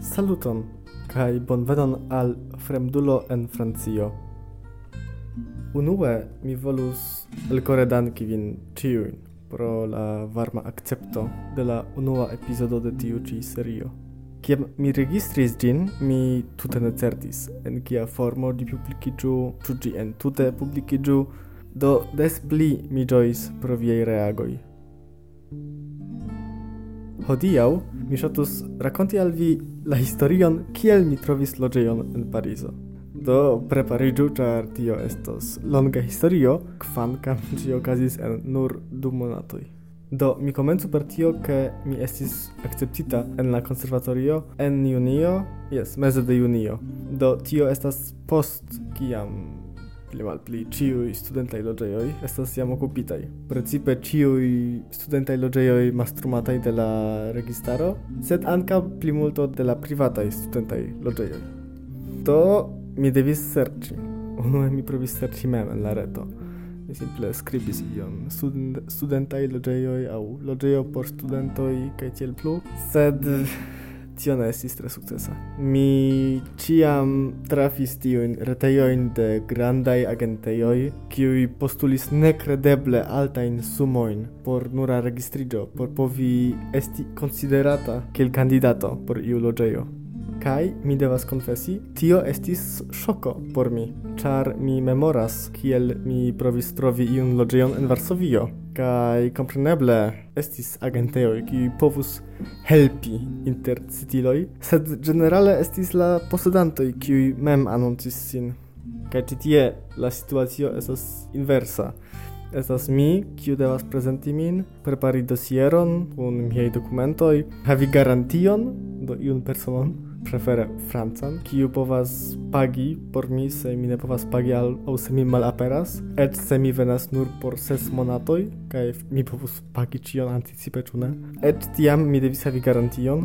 Saluton, kai bonvenon al fremdulo en Francio. Unue mi volus elkore danki vin ĉiujn pro la varma akcepto de la unua epizodo de tiu ĉi serio. Kiam mi registris gin, mi tute ne certis en kia formo ĝi publikiĝu, gi en tute publikiĝu, do des pli mi jois pro viei reagoi. Hodiau mi shatus rakonti al vi la historion kiel mi trovis loĝejon en Parizo. Do prepariĝu, ĉar tio estos longa historio, kvankam ĝi okazis en nur du monatoj. Do mi komencu per tio, ke mi estis akceptita en la konservatorio en junio, jes, meze de junio. Do tio estas post kiam pli malpli ciu studentai loĝejoj estas jam okupitaj. Precipe ciu studentai loĝejoj mastrumataj de la registaro, sed pli multo de la privata studentai loĝejoj. Do mi devis serĉi. Unue mi provis serĉi mem en la reto. Mi simple skribis ion student, studentaj loĝejoj aŭ loĝejo por studentoj kaj tiel plu, sed tio ne estis tre sukcesa. Mi ciam trafis tiujn retejojn de grandaj agentejoj, kiuj postulis nekredeble altajn sumojn por nura registriĝo, por povi esti konsiderata kiel kandidato por iu loĝejo. Kai mi devas konfesi, tio estis shoko por mi, char mi memoras kiel mi provis trovi iun loĝejon en Varsovio, kai compreneble estis agenteo ki povus helpi inter citiloi sed generale estis la posedanto ki mem anoncis sin. kai tie la situacio estas inversa. Estas mi, kiu devas prezenti min, prepari dosieron kun miaj dokumentoj, havi garantion do iun personon, prefere francan, kiu povas pagi por mi, se mi ne povas pagi al, au se mi malaperas, et se mi venas nur por ses monatoj, kaj mi povus pagi cion anticipe, ĉu ne? Et tiam mi devis havi garantion,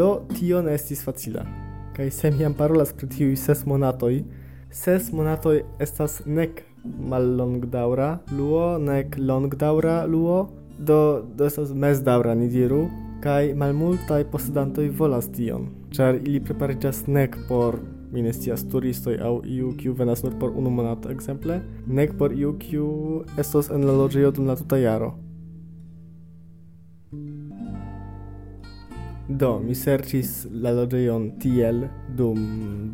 do tio ne estis facila. Kaj se mi am parolas pri tiuj ses monatoj, ses monatoj estas nek mallongdaŭra luo, nek longdaŭra luo, do, do estas mezdaŭra, ni diru, kai malmultaj posedantoj volas tion, ĉar ili preparigas nek por minestias turistoj aŭ iu kiu venas nur por unu monato ekzemple, nek por iu kiu estos en la loĝejo dum la tuta jaro. Do, mi serĉis la loĝejon tiel dum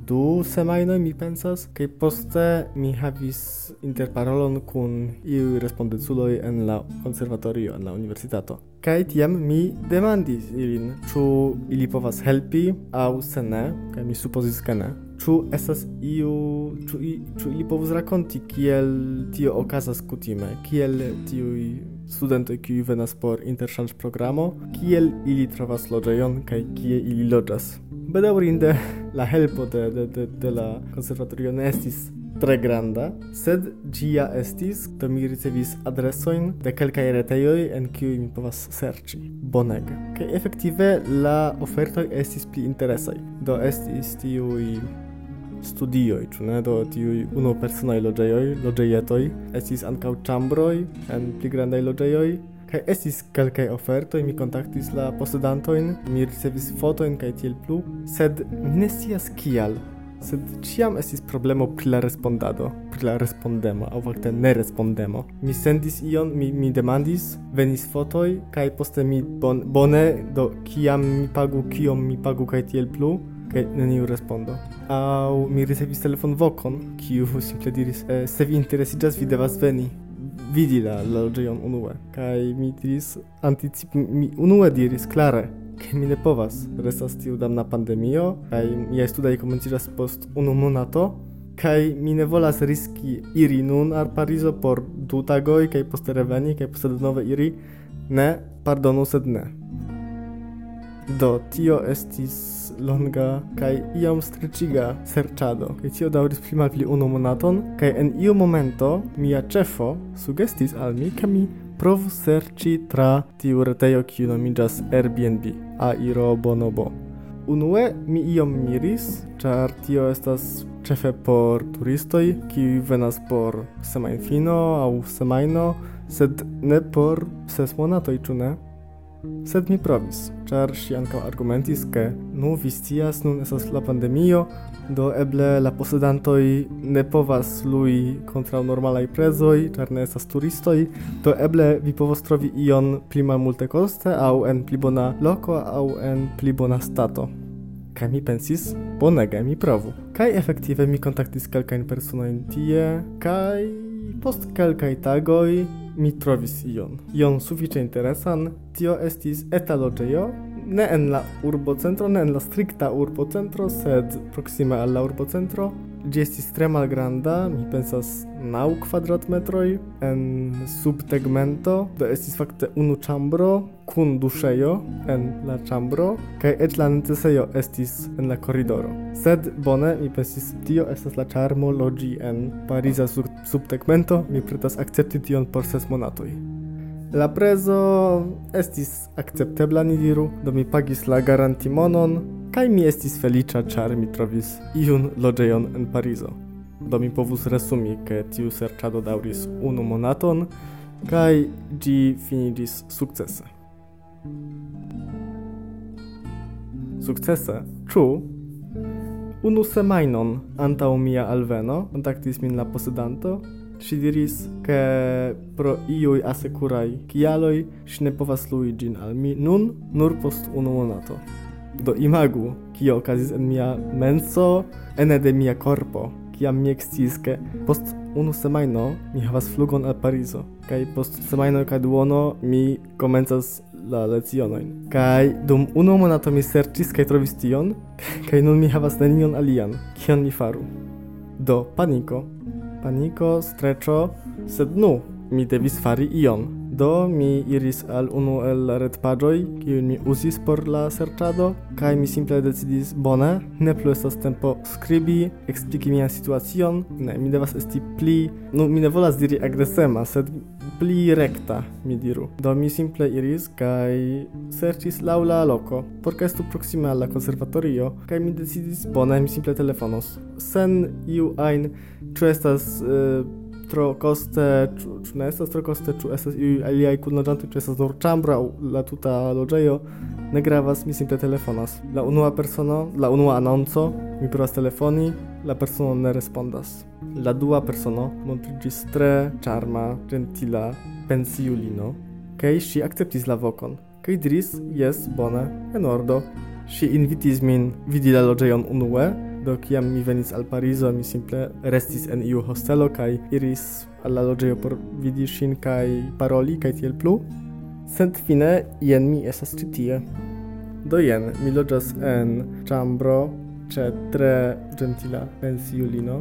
du semajnoj, mi pensas, kaj poste mi havis interparolon kun iuj respondeculoj en la konservatorio, en la universitato. Kaj tiam mi demandis ilin, ĉu ili povas helpi aŭ se ne, kaj mi supozis ke ne. Ĉu estas iu, ĉu, i, ĉu ili povus rakonti kiel tio okazas kutime, kiel tiuj studentoj kiuj venas por programo kiel ili trovas loĝejon kaj kie ili loĝas. Bedaŭrinde la helpo de, de, de, de la konservatorio ne estis tre granda, sed gia estis, do mi ricevis adresojn de kelkaj retejoj en kiuj mi povas serĉi. Bonege. Kaj efektive la ofertoj estis pli interesaj. Do estis tiuj studioj, ĉu ne? Do tiuj unupersonaj loĝejoj, loĝejetoj, estis ankaŭ ĉambroj en pli grandaj loĝejoj, Kaj estis kelkaj ofertoj, mi kontaktis la posedantojn, mi ricevis fotojn kaj tiel plu, sed ne scias kial. Sed ciam estis problemo pri la respondado, pri la respondemo, aŭ fakte ne respondemo. Mi sendis ion, mi, mi demandis, venis fotoj, kaj poste mi bon, bone, do kiam mi pagu, kiom mi pagu kaj tiel plu, kaj neniu respondo. Aŭ mi ricevis telefonvokon, kiu simple diris: eh, "Se vi interesiĝas, vi devas veni." vidi la loĝejon unue kaj mi diris anticip mi unue diris klare ke mi ne povas restas tiu damna pandemio kaj miaj studoj komenciĝas post unu monato kaj mi ne volas riski iri nun al Parizo por du tagoj kaj poste reveni kaj poste denove iri ne pardonu sed ne Do tio estis longa kaj iom streĉiga serĉado, kaj tio daŭris pli malpli unu monaton, kaj en iu momento mia ĉefo sugestis al mi, ke mi provu serĉi tra tiu retejo kiu nomiĝas Airbnb, Airo Bonobo. Unue mi iom miris, ĉar tio estas ĉefe por turistoj, kiuj venas por semajnfino aŭ semajno, sed ne por ses monatoj, ĉu ne? Sed mi provis, char si ankaŭ argumentis, ke nu vi scias, nun estas la pandemio, do eble la posedantoi ne povas lui kontraŭ normalaj prezoj, ĉar ne estas turistoj, do eble vi povos trovi ion pli malmultekoste aŭ en pli bona loko aŭ en pli bona stato. Kaj mi pensis, bonege mi provu. Kaj efektive mi kontaktis kelkajn personojn tie, kaj post kelkaj tagoj mi trovis ion. Ion sufiĉe interesan, tio estis eta loĝejo, ne en la urbocentro, ne en la stricta urbocentro, sed proxime al la urbocentro. gi estis tre malgranda, mi pensas naŭ kvadratmetroj en subtegmento, do estis fakte unu ĉambro kun duŝejo en la ĉambro kaj eĉ la necesejo estis en la koridoro. Sed bone, mi pensis tio estas la ĉarmo loĝi en pariza sub subtegmento, mi pretas akcepti tion por ses monatoj. La prezo estis akceptebla, ni diru, do mi pagis la garantimonon Kaj mi estis felicia, char mi trovis iun loĝejon en Parizo. Do mi povus resumi, ke tiu serĉado daŭris unu monaton, kaj gi finiĝis sukcese. Sukcese, ĉu? Unu semajnon antaŭ mia alveno kontaktis min la posedanto si diris, ke pro iui asecurai kialoj si ne povas lui gin al mi nun nur post unu monato. Do imagu, kio okazis en mia menso, ene de mia corpo, kiam mi eksciis, ke post unu semajno mi havas flugon al Parizo, kaj post semajno kaj duono mi komencas la lecionojn. Kaj dum unu monato mi serĉis kaj trovis tion, kaj nun mi havas nenion alian, kion mi faru. Do paniko, paniko, streĉo, sed nu mi devis fari ion. Do mi iris al unu el la retpaĝoj, kiun mi uzis por la serĉado, kaj mi simple decidis bone, ne plu estas tempo skribi, ekspliki mian situacion, ne, mi devas esti pli, nu mi ne volas diri agresema, sed pli rekta, mi diru. Do mi simple iris kaj serĉis laŭ la loko, por ke estu proksime al la konservatorio, kaj mi decidis bone, mi simple telefonos, sen iu ajn, ĉu estas... Uh, tro coste, ĉu ne estas tro coste, ĉu estas iuj aliaj kunloĝantoj, ĉu estas nur ĉambro aŭ la tuta loĝejo, ne gravas, mi simple telefonas. La unua persono, la unua anonco, mi provas telefoni, la persono ne respondas. La dua persono montriĝis tre ĉarma, gentila pensiulino, kaj ŝi akceptis la vokon. Kaj diris, jes, bone, en ordo. Ŝi invitis min vidi la loĝejon unue, do kiam mi venis al Parizo, mi simple restis en iu hostelo kaj iris al la loĝejo por vidi ŝin kaj paroli kaj tiel plu. Sed fine jen mi estas ĉi tie. Do jen, mi loĝas en ĉambro ĉe tre ĝentila pensiulino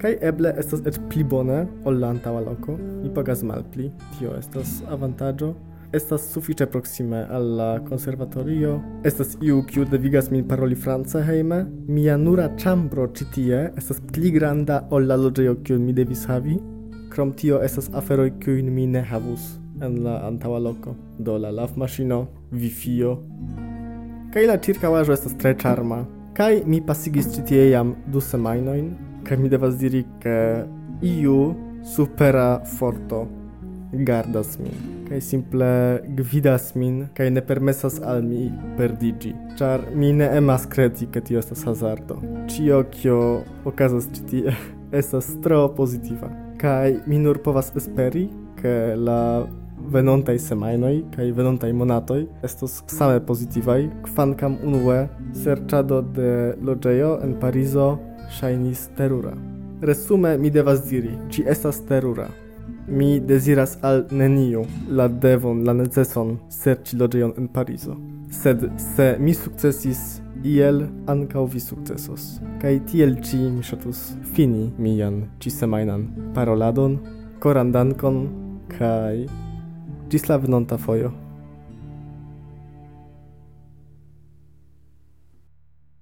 kaj eble estas eĉ pli bone ol la antaŭa loko. Mi pagas malpli, tio estas avantaĝo estas sufiĉe proksime al la konservatorio. Estas iu kiu devigas min paroli france hejme. Mia nura ĉambro ĉi tie estas pli granda ol la loĝejo kiun mi devis havi. Krom tio estas aferoj kiujn mi ne havus en la antaŭa loko. Do la lavmaŝino, wifio. Kaj la ĉirkaŭaĵo estas tre ĉarma. Kaj mi pasigis ĉi tie jam du semajnojn, kaj mi devas diri ke iu supera forto gardas min kaj simple gvidas min kaj ne permesas al mi perdigi ĉar mi ne emas kredi ke tio estas hazardo. Ĉio kio okazas ĉi tie estas tro pozitiva. Kaj mi nur povas esperi ke la venontaj semajnoj kaj venontaj monatoj estos same pozitivaj kvankam unue serĉado de loĝejo en Parizo ŝajnis terura. Resume mi devas diri, ĝi estas terura, Mi desiras al neniu la devon, la neceson serci loĝejon en Parizo. Sed se mi sukcesis iel, ankaŭ vi sukcesos. Kaj tiel ĉi mi ŝatus fini mian ĉisemajnan paroladon. Koran dankon kaj ĝis la venonta fojo.